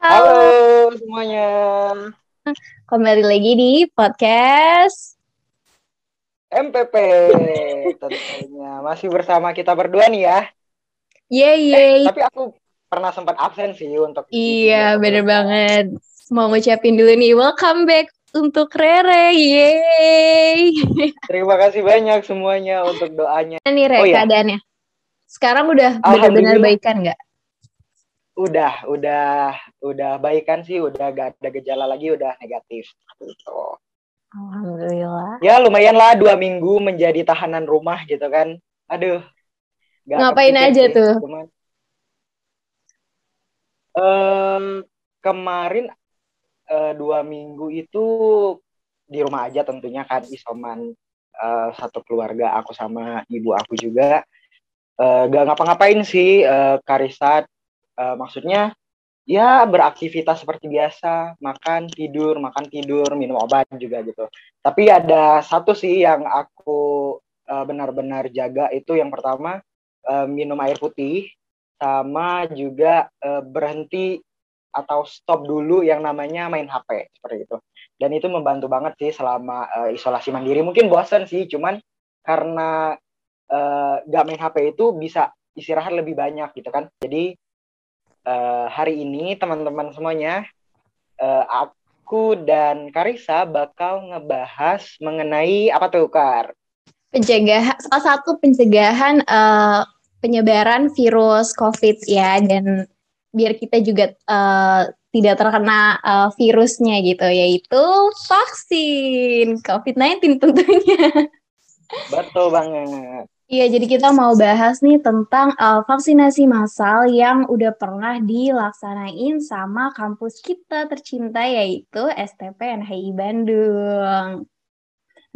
Halo semuanya. Kembali lagi di podcast MPP tentunya masih bersama kita berdua nih ya. Yeay, yeay. Eh, tapi aku pernah sempat absen sih untuk Iya, bener banget. Mau ngucapin dulu nih, welcome back untuk Rere. Yeay. Terima kasih banyak semuanya untuk doanya. Ini Re, Oh, iya. keadaannya. Sekarang udah benar-benar baikan nggak? Udah, udah, udah baikan sih, udah gak ada gejala lagi, udah negatif. Gitu. Alhamdulillah. Ya lumayan lah dua minggu menjadi tahanan rumah gitu kan. Aduh. nggak Ngapain aja sih, tuh? Cuman, Em, kemarin eh, dua minggu itu di rumah aja tentunya kan isoman eh, satu keluarga aku sama ibu aku juga. Eh, gak ngapa-ngapain sih eh, Karisat. Eh, maksudnya ya beraktivitas seperti biasa, makan, tidur, makan, tidur, minum obat juga gitu. Tapi ada satu sih yang aku eh, benar-benar jaga itu yang pertama eh, minum air putih sama juga eh, berhenti atau stop dulu yang namanya main HP seperti itu. Dan itu membantu banget sih selama eh, isolasi mandiri. Mungkin bosan sih, cuman karena eh, gak main HP itu bisa istirahat lebih banyak gitu kan. Jadi eh, hari ini teman-teman semuanya, eh, aku dan Karisa bakal ngebahas mengenai apa tuh Kar? Pencegahan, salah satu pencegahan eh, penyebaran virus COVID ya, dan biar kita juga eh, tidak terkena eh, virusnya gitu, yaitu vaksin COVID-19 tentunya. Betul banget. Iya, jadi kita mau bahas nih tentang uh, vaksinasi massal yang udah pernah dilaksanain sama kampus kita tercinta yaitu STP NHI Bandung.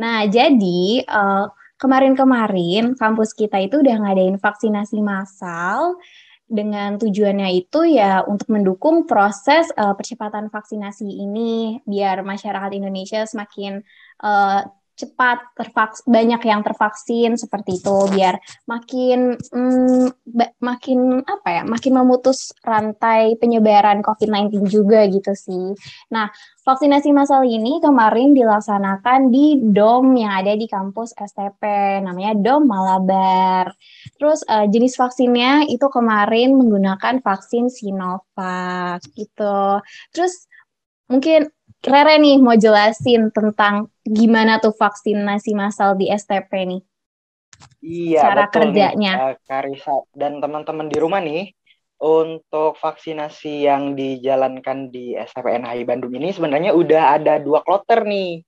Nah, jadi uh, kemarin-kemarin kampus kita itu udah ngadain vaksinasi massal dengan tujuannya itu ya untuk mendukung proses uh, percepatan vaksinasi ini biar masyarakat Indonesia semakin uh, cepat tervaks banyak yang tervaksin seperti itu biar makin mm, makin apa ya makin memutus rantai penyebaran COVID-19 juga gitu sih. Nah, vaksinasi massal ini kemarin dilaksanakan di DOM yang ada di kampus STP namanya DOM Malabar. Terus eh, jenis vaksinnya itu kemarin menggunakan vaksin Sinovac gitu. Terus mungkin Rere nih mau jelasin tentang gimana tuh vaksinasi massal di STP nih. Iya, Cara betul kerjanya. nih, eh, Karisa dan teman-teman di rumah nih, untuk vaksinasi yang dijalankan di STPNHI Bandung ini sebenarnya udah ada dua kloter nih,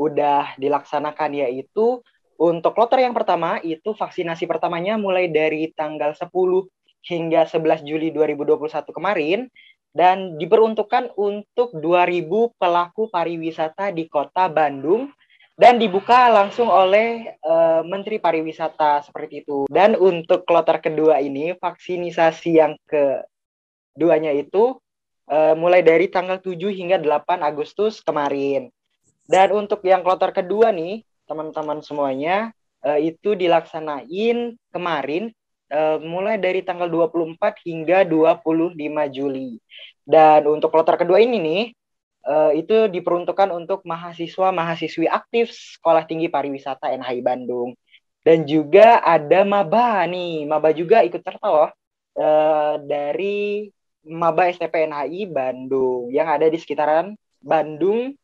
udah dilaksanakan yaitu untuk kloter yang pertama itu vaksinasi pertamanya mulai dari tanggal 10 hingga 11 Juli 2021 kemarin dan diperuntukkan untuk 2000 pelaku pariwisata di Kota Bandung dan dibuka langsung oleh eh, Menteri Pariwisata seperti itu. Dan untuk kloter kedua ini vaksinisasi yang keduanya itu eh, mulai dari tanggal 7 hingga 8 Agustus kemarin. Dan untuk yang kloter kedua nih, teman-teman semuanya eh, itu dilaksanain kemarin eh, mulai dari tanggal 24 hingga 25 Juli. Dan untuk kloter kedua ini nih eh, itu diperuntukkan untuk mahasiswa-mahasiswi aktif Sekolah Tinggi Pariwisata NHI Bandung. Dan juga ada maba nih, maba juga ikut serta loh eh, dari maba STP NHI Bandung yang ada di sekitaran Bandung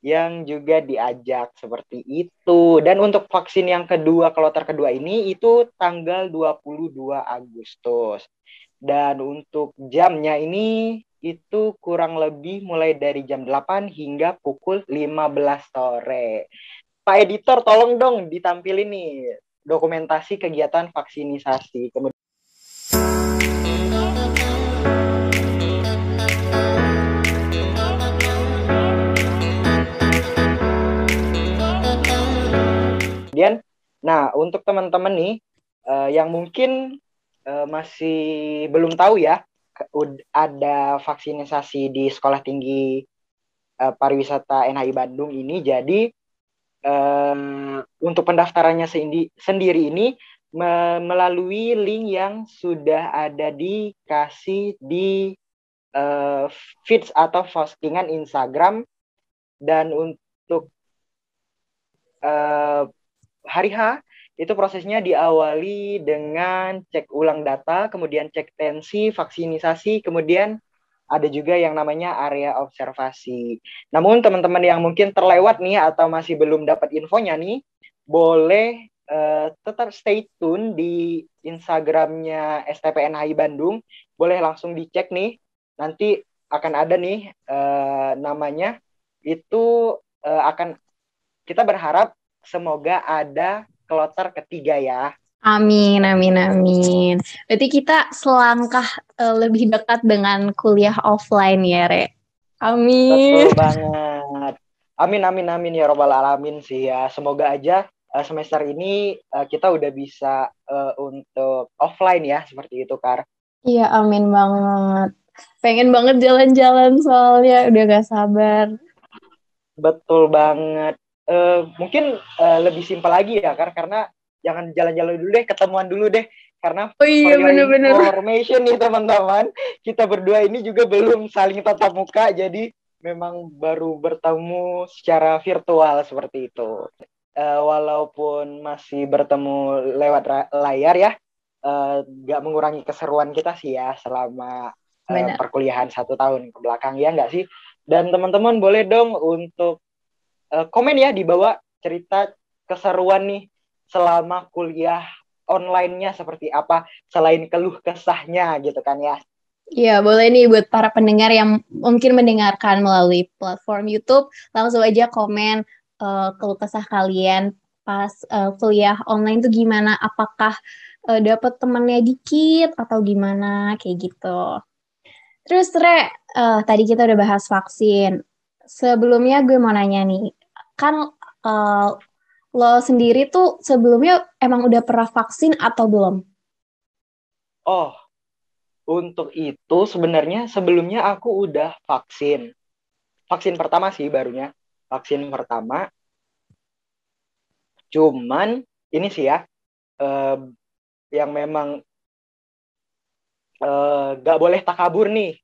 yang juga diajak seperti itu. Dan untuk vaksin yang kedua, kloter kedua ini itu tanggal 22 Agustus. Dan untuk jamnya ini itu kurang lebih mulai dari jam 8 hingga pukul 15 sore. Pak editor tolong dong ditampilin nih dokumentasi kegiatan vaksinisasi. Kemudian Kemudian, nah untuk teman-teman nih eh, yang mungkin eh, masih belum tahu ya, ada vaksinasi di Sekolah Tinggi eh, Pariwisata NHI Bandung ini. Jadi eh, untuk pendaftarannya sendi- sendiri ini me melalui link yang sudah ada dikasih di uh, feeds atau postingan Instagram dan untuk uh, hari H itu prosesnya diawali dengan cek ulang data, kemudian cek tensi, vaksinisasi, kemudian ada juga yang namanya area observasi. Namun teman-teman yang mungkin terlewat nih atau masih belum dapat infonya nih, boleh uh, tetap stay tune di Instagramnya STPNHI Bandung. Boleh langsung dicek nih. Nanti akan ada nih uh, namanya. Itu uh, akan kita berharap semoga ada kloter ketiga ya. Amin, amin, amin. Berarti kita selangkah uh, lebih dekat dengan kuliah offline ya, Re. Amin. Betul banget. Amin, amin, amin ya robbal alamin sih ya. Semoga aja uh, semester ini uh, kita udah bisa uh, untuk offline ya, seperti itu, Kar. Iya, amin banget. Pengen banget jalan-jalan soalnya, udah gak sabar. Betul banget uh, mungkin uh, lebih simpel lagi ya karena karena jangan jalan-jalan dulu deh ketemuan dulu deh. Karena oh iya bener-bener. information nih teman-teman kita berdua ini juga belum saling tatap muka jadi memang baru bertemu secara virtual seperti itu. Uh, walaupun masih bertemu lewat layar ya nggak uh, mengurangi keseruan kita sih ya selama uh, perkuliahan satu tahun ke belakang ya nggak sih? Dan teman-teman boleh dong untuk uh, komen ya di bawah cerita keseruan nih selama kuliah online-nya seperti apa selain keluh kesahnya gitu kan ya. Iya, boleh nih buat para pendengar yang mungkin mendengarkan melalui platform YouTube, langsung aja komen uh, keluh kesah kalian pas uh, kuliah online tuh gimana? Apakah uh, dapat temannya dikit atau gimana kayak gitu. Terus Re, uh, tadi kita udah bahas vaksin. Sebelumnya gue mau nanya nih, kan uh, lo sendiri tuh sebelumnya emang udah pernah vaksin atau belum? Oh, untuk itu sebenarnya sebelumnya aku udah vaksin. Vaksin pertama sih barunya. Vaksin pertama. Cuman ini sih ya, uh, yang memang uh, gak boleh takabur nih.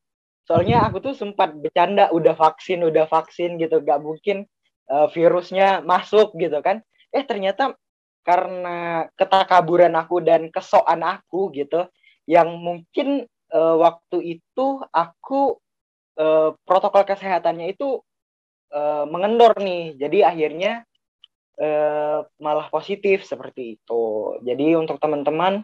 Soalnya aku tuh sempat bercanda udah vaksin, udah vaksin gitu. Gak mungkin uh, virusnya masuk gitu kan. Eh ternyata karena ketakaburan aku dan kesoan aku gitu yang mungkin uh, waktu itu aku uh, protokol kesehatannya itu uh, mengendor nih. Jadi akhirnya uh, malah positif seperti itu. Jadi untuk teman-teman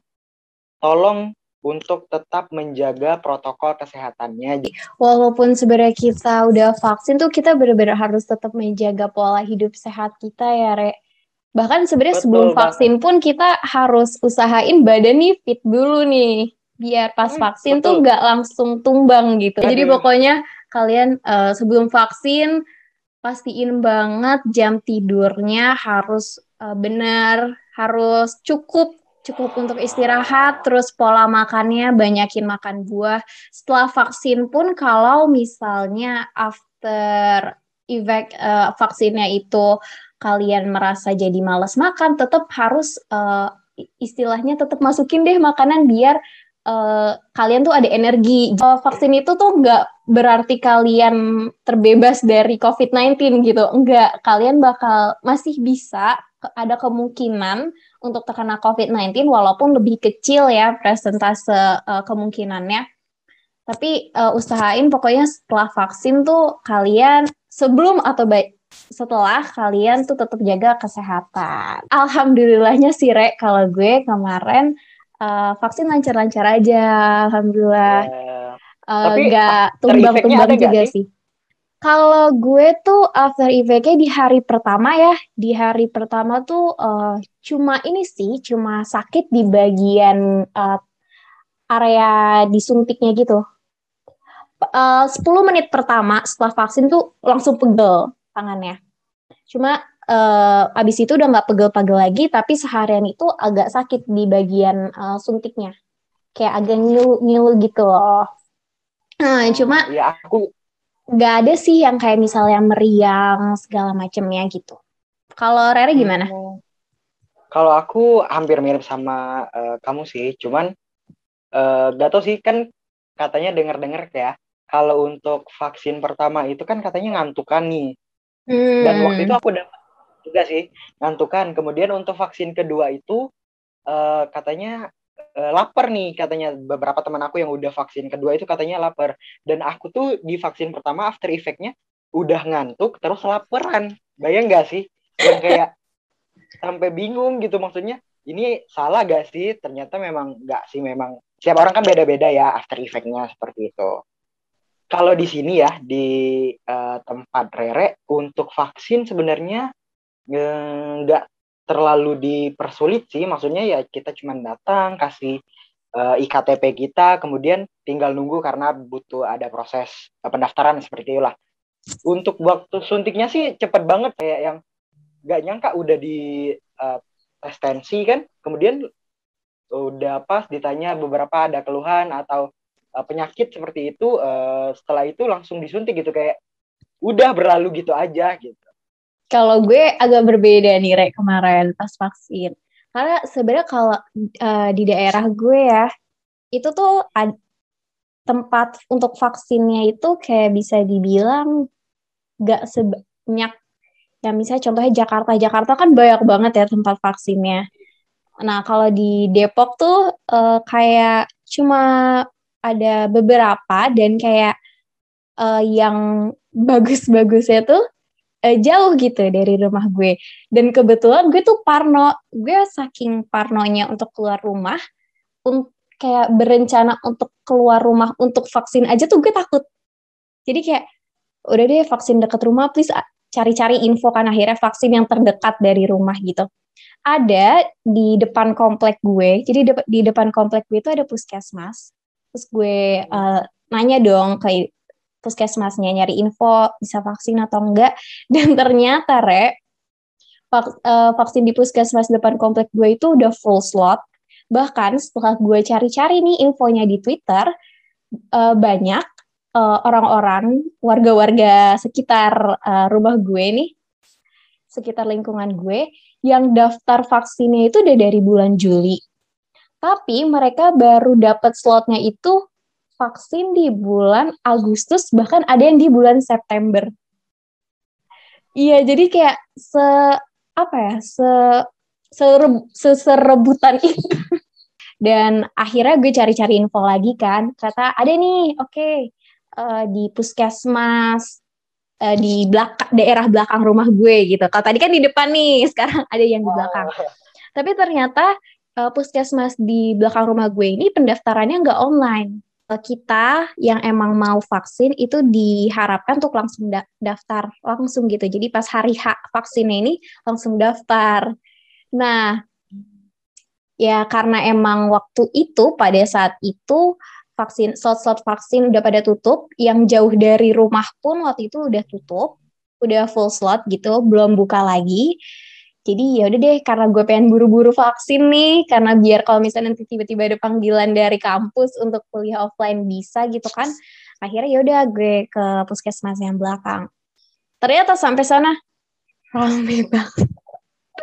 tolong untuk tetap menjaga protokol kesehatannya. Walaupun sebenarnya kita udah vaksin tuh kita benar-benar harus tetap menjaga pola hidup sehat kita ya, Re. Bahkan sebenarnya sebelum vaksin pun kita harus usahain badan nih fit dulu nih, biar pas hmm, vaksin betul. tuh nggak langsung tumbang gitu. Aduh. Jadi pokoknya kalian uh, sebelum vaksin pastiin banget jam tidurnya harus uh, benar, harus cukup cukup untuk istirahat, terus pola makannya banyakin makan buah. Setelah vaksin pun kalau misalnya after effect uh, vaksinnya itu kalian merasa jadi males makan, tetap harus uh, istilahnya tetap masukin deh makanan biar uh, kalian tuh ada energi. Uh, vaksin itu tuh nggak berarti kalian terbebas dari COVID-19 gitu. Enggak, kalian bakal masih bisa ada kemungkinan untuk terkena COVID-19 walaupun lebih kecil ya presentase uh, kemungkinannya. Tapi uh, usahain pokoknya setelah vaksin tuh kalian sebelum atau baik setelah kalian tuh tetap jaga kesehatan. Alhamdulillahnya sih Re kalau gue kemarin uh, vaksin lancar-lancar aja, alhamdulillah. Yeah. Uh, Tapi gak tumbang-tumbang juga sih? sih. Kalau gue tuh after effect-nya di hari pertama ya, di hari pertama tuh uh, cuma ini sih, cuma sakit di bagian uh, area disuntiknya gitu. Uh, 10 menit pertama setelah vaksin tuh langsung pegel tangannya. Cuma uh, abis itu udah nggak pegel-pegel lagi, tapi seharian itu agak sakit di bagian uh, suntiknya. Kayak agak ngilu-ngilu gitu loh. Nah, cuma ya aku nggak ada sih yang kayak misalnya meriang segala macamnya gitu. Kalau Rere gimana? Hmm. Kalau aku hampir mirip sama uh, kamu sih, cuman uh, gak tau sih kan katanya dengar-dengar ya kalau untuk vaksin pertama itu kan katanya ngantukan nih. Hmm. Dan waktu itu aku dapat juga sih ngantukan. Kemudian untuk vaksin kedua itu uh, katanya lapar nih katanya beberapa teman aku yang udah vaksin kedua itu katanya lapar. Dan aku tuh di vaksin pertama after effectnya udah ngantuk terus laparan. Bayang gak sih? Yang kayak sampai bingung gitu maksudnya ini salah gak sih? Ternyata memang gak sih memang setiap orang kan beda-beda ya after effectnya seperti itu kalau di sini ya di uh, tempat Rere untuk vaksin sebenarnya eh, nggak terlalu dipersulit sih maksudnya ya kita cuma datang kasih uh, eh, iktp kita kemudian tinggal nunggu karena butuh ada proses uh, pendaftaran seperti itulah untuk waktu suntiknya sih cepet banget kayak yang nggak nyangka udah di uh, tes kan kemudian udah pas ditanya beberapa ada keluhan atau uh, penyakit seperti itu uh, setelah itu langsung disuntik gitu kayak udah berlalu gitu aja gitu. Kalau gue agak berbeda nih Rek kemarin pas vaksin. Karena sebenarnya kalau uh, di daerah gue ya itu tuh tempat untuk vaksinnya itu kayak bisa dibilang gak sebanyak ya misalnya contohnya Jakarta Jakarta kan banyak banget ya tempat vaksinnya nah kalau di Depok tuh uh, kayak cuma ada beberapa dan kayak uh, yang bagus-bagusnya tuh uh, jauh gitu dari rumah gue. Dan kebetulan gue tuh parno, gue saking parnonya untuk keluar rumah, untuk kayak berencana untuk keluar rumah untuk vaksin aja tuh gue takut. Jadi kayak udah deh vaksin deket rumah, please cari-cari info kan akhirnya vaksin yang terdekat dari rumah gitu. Ada di depan komplek gue, jadi de di depan komplek gue itu ada puskesmas terus gue uh, nanya dong ke puskesmasnya nyari info bisa vaksin atau enggak. Dan ternyata re uh, vaksin di puskesmas depan komplek gue itu udah full slot. Bahkan setelah gue cari-cari nih infonya di Twitter uh, banyak orang-orang uh, warga-warga sekitar rumah gue nih sekitar lingkungan gue yang daftar vaksinnya itu udah dari bulan Juli. Tapi mereka baru dapat slotnya itu vaksin di bulan Agustus, bahkan ada yang di bulan September. Iya, jadi kayak se apa ya, se serebutan itu. Dan akhirnya gue cari-cari info lagi kan, kata ada nih, oke, okay, uh, eh, di puskesmas uh, di belakang daerah belakang rumah gue gitu. Kalau tadi kan di depan nih, sekarang ada yang di belakang. Oh. Tapi ternyata uh, puskesmas di belakang rumah gue ini pendaftarannya nggak online. Uh, kita yang emang mau vaksin itu diharapkan untuk langsung da daftar langsung gitu. Jadi pas hari H vaksinnya ini langsung daftar. Nah, ya karena emang waktu itu pada saat itu vaksin slot-slot vaksin udah pada tutup, yang jauh dari rumah pun waktu itu udah tutup, udah full slot gitu, belum buka lagi jadi ya udah deh karena gue pengen buru-buru vaksin nih karena biar kalau misalnya nanti tiba-tiba ada panggilan dari kampus untuk kuliah offline bisa gitu kan akhirnya ya udah gue ke puskesmas yang belakang. Ternyata sampai sana rame banget.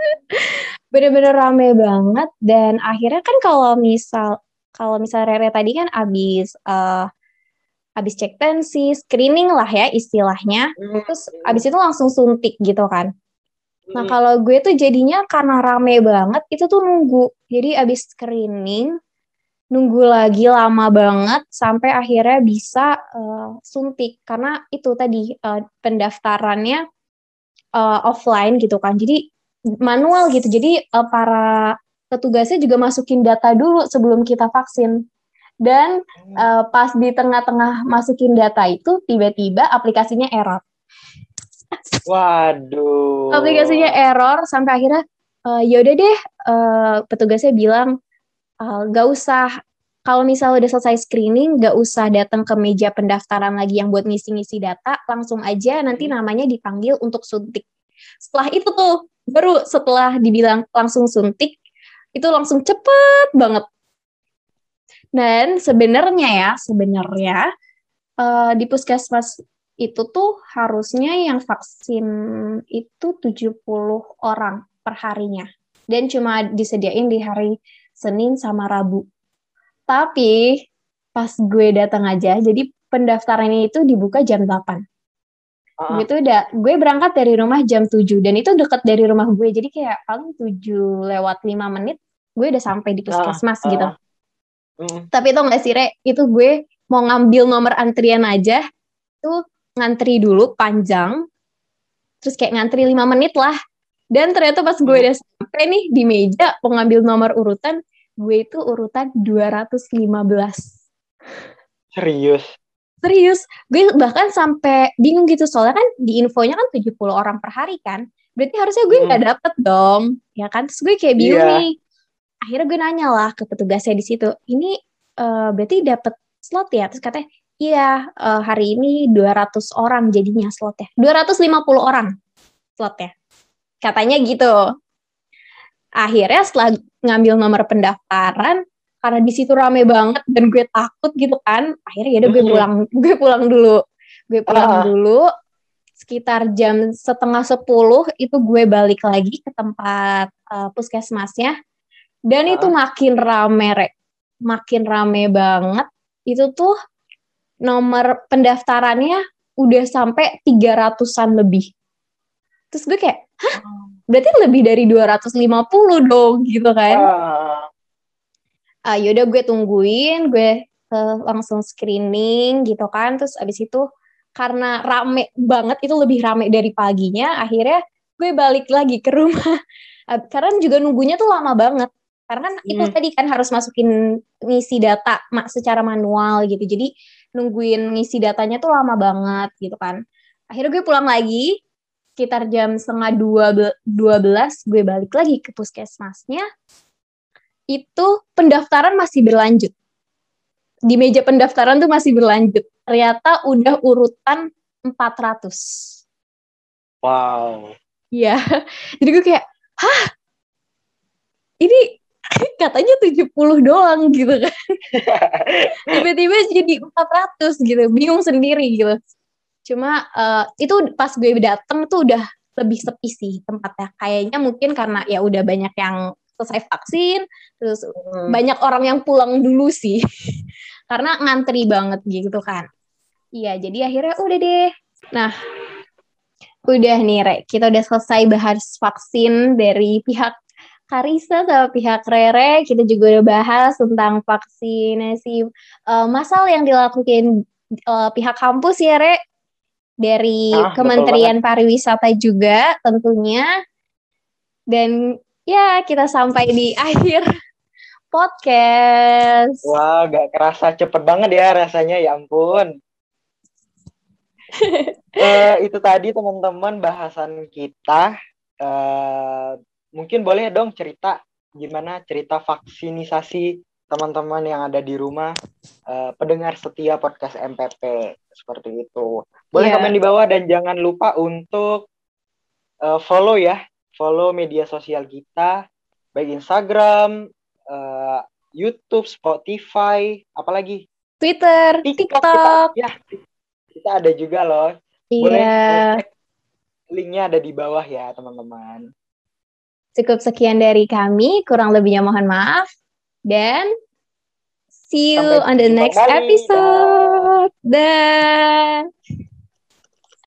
Bener-bener rame banget dan akhirnya kan kalau misal kalau misal Rere tadi kan abis uh, abis cek tensi screening lah ya istilahnya hmm. terus abis itu langsung suntik gitu kan Nah kalau gue tuh jadinya karena rame banget itu tuh nunggu. Jadi abis screening nunggu lagi lama banget sampai akhirnya bisa uh, suntik karena itu tadi uh, pendaftarannya uh, offline gitu kan. Jadi manual gitu. Jadi uh, para petugasnya juga masukin data dulu sebelum kita vaksin. Dan uh, pas di tengah-tengah masukin data itu tiba-tiba aplikasinya error. Waduh. Aplikasinya error sampai akhirnya uh, ya udah deh uh, petugasnya bilang uh, gak usah kalau misalnya udah selesai screening gak usah datang ke meja pendaftaran lagi yang buat ngisi-ngisi data langsung aja nanti hmm. namanya dipanggil untuk suntik. Setelah itu tuh baru setelah dibilang langsung suntik itu langsung cepet banget. Dan sebenarnya ya sebenarnya uh, di puskesmas itu tuh harusnya yang vaksin itu 70 orang per harinya. dan cuma disediain di hari Senin sama Rabu. Tapi pas gue datang aja, jadi pendaftaran itu dibuka jam 8. Uh. Gitu udah, gue berangkat dari rumah jam 7 dan itu deket dari rumah gue. Jadi kayak paling 7 lewat 5 menit gue udah sampai di puskesmas uh, uh. gitu. Uh. Tapi itu gak sih, Re? Itu gue mau ngambil nomor antrian aja, tuh ngantri dulu panjang, terus kayak ngantri 5 menit lah. Dan ternyata pas gue udah sampai nih di meja pengambil nomor urutan, gue itu urutan 215. Serius? Serius. Gue bahkan sampai bingung gitu soalnya kan di infonya kan 70 orang per hari kan. Berarti harusnya gue nggak hmm. dapet dong. Ya kan? Terus gue kayak bingung yeah. nih. Akhirnya gue nanya lah ke petugasnya di situ. Ini uh, berarti dapet slot ya? Terus katanya, iya uh, hari ini 200 orang jadinya slotnya. 250 orang slotnya. Katanya gitu. Akhirnya setelah ngambil nomor pendaftaran karena di situ rame banget dan gue takut gitu kan akhirnya ya udah gue pulang gue pulang dulu. Gue pulang uh. dulu. Sekitar jam setengah sepuluh itu gue balik lagi ke tempat uh, puskesmasnya. Dan uh. itu makin rame rek makin rame banget. Itu tuh nomor pendaftarannya udah sampai tiga ratusan lebih. Terus gue kayak hah? Berarti lebih dari 250 dong gitu kan. Uh. Uh, yaudah gue tungguin gue uh, langsung screening gitu kan. Terus abis itu karena rame banget itu lebih rame dari paginya akhirnya gue balik lagi ke rumah. Karena juga nunggunya tuh lama banget. Karena kan hmm. itu tadi kan harus masukin ngisi data secara manual gitu. Jadi nungguin ngisi datanya tuh lama banget gitu kan. Akhirnya gue pulang lagi sekitar jam setengah dua, dua belas gue balik lagi ke puskesmasnya. Itu pendaftaran masih berlanjut. Di meja pendaftaran tuh masih berlanjut. Ternyata udah urutan 400 wow. Iya. Jadi gue kayak hah? Ini katanya 70 doang gitu kan tiba-tiba jadi 400 gitu bingung sendiri gitu Cuma uh, itu pas gue dateng tuh udah lebih sepi sih tempatnya. Kayaknya mungkin karena ya udah banyak yang selesai vaksin, terus hmm. banyak orang yang pulang dulu sih. karena ngantri banget gitu kan. Iya, jadi akhirnya udah deh. Nah, udah nih Re, kita udah selesai bahas vaksin dari pihak Karisa sama pihak Rere, kita juga udah bahas tentang vaksinasi uh, masal yang dilakukan uh, pihak kampus ya Re dari ah, Kementerian Pariwisata juga tentunya. Dan ya kita sampai di akhir podcast. Wah, gak kerasa cepet banget ya rasanya, ya ampun. uh, itu tadi teman-teman bahasan kita. Uh, mungkin boleh dong cerita gimana cerita vaksinisasi teman-teman yang ada di rumah, uh, pendengar setia podcast MPP seperti itu. Boleh yeah. komen di bawah dan jangan lupa untuk uh, follow ya, follow media sosial kita, baik Instagram, uh, YouTube, Spotify, apalagi Twitter, TikTok. TikTok. Kita, ya, kita ada juga loh. Iya. Boleh linknya ada di bawah ya teman-teman. Cukup sekian dari kami, kurang lebihnya mohon maaf. Dan see you Sampai on the next kali. episode. Dah.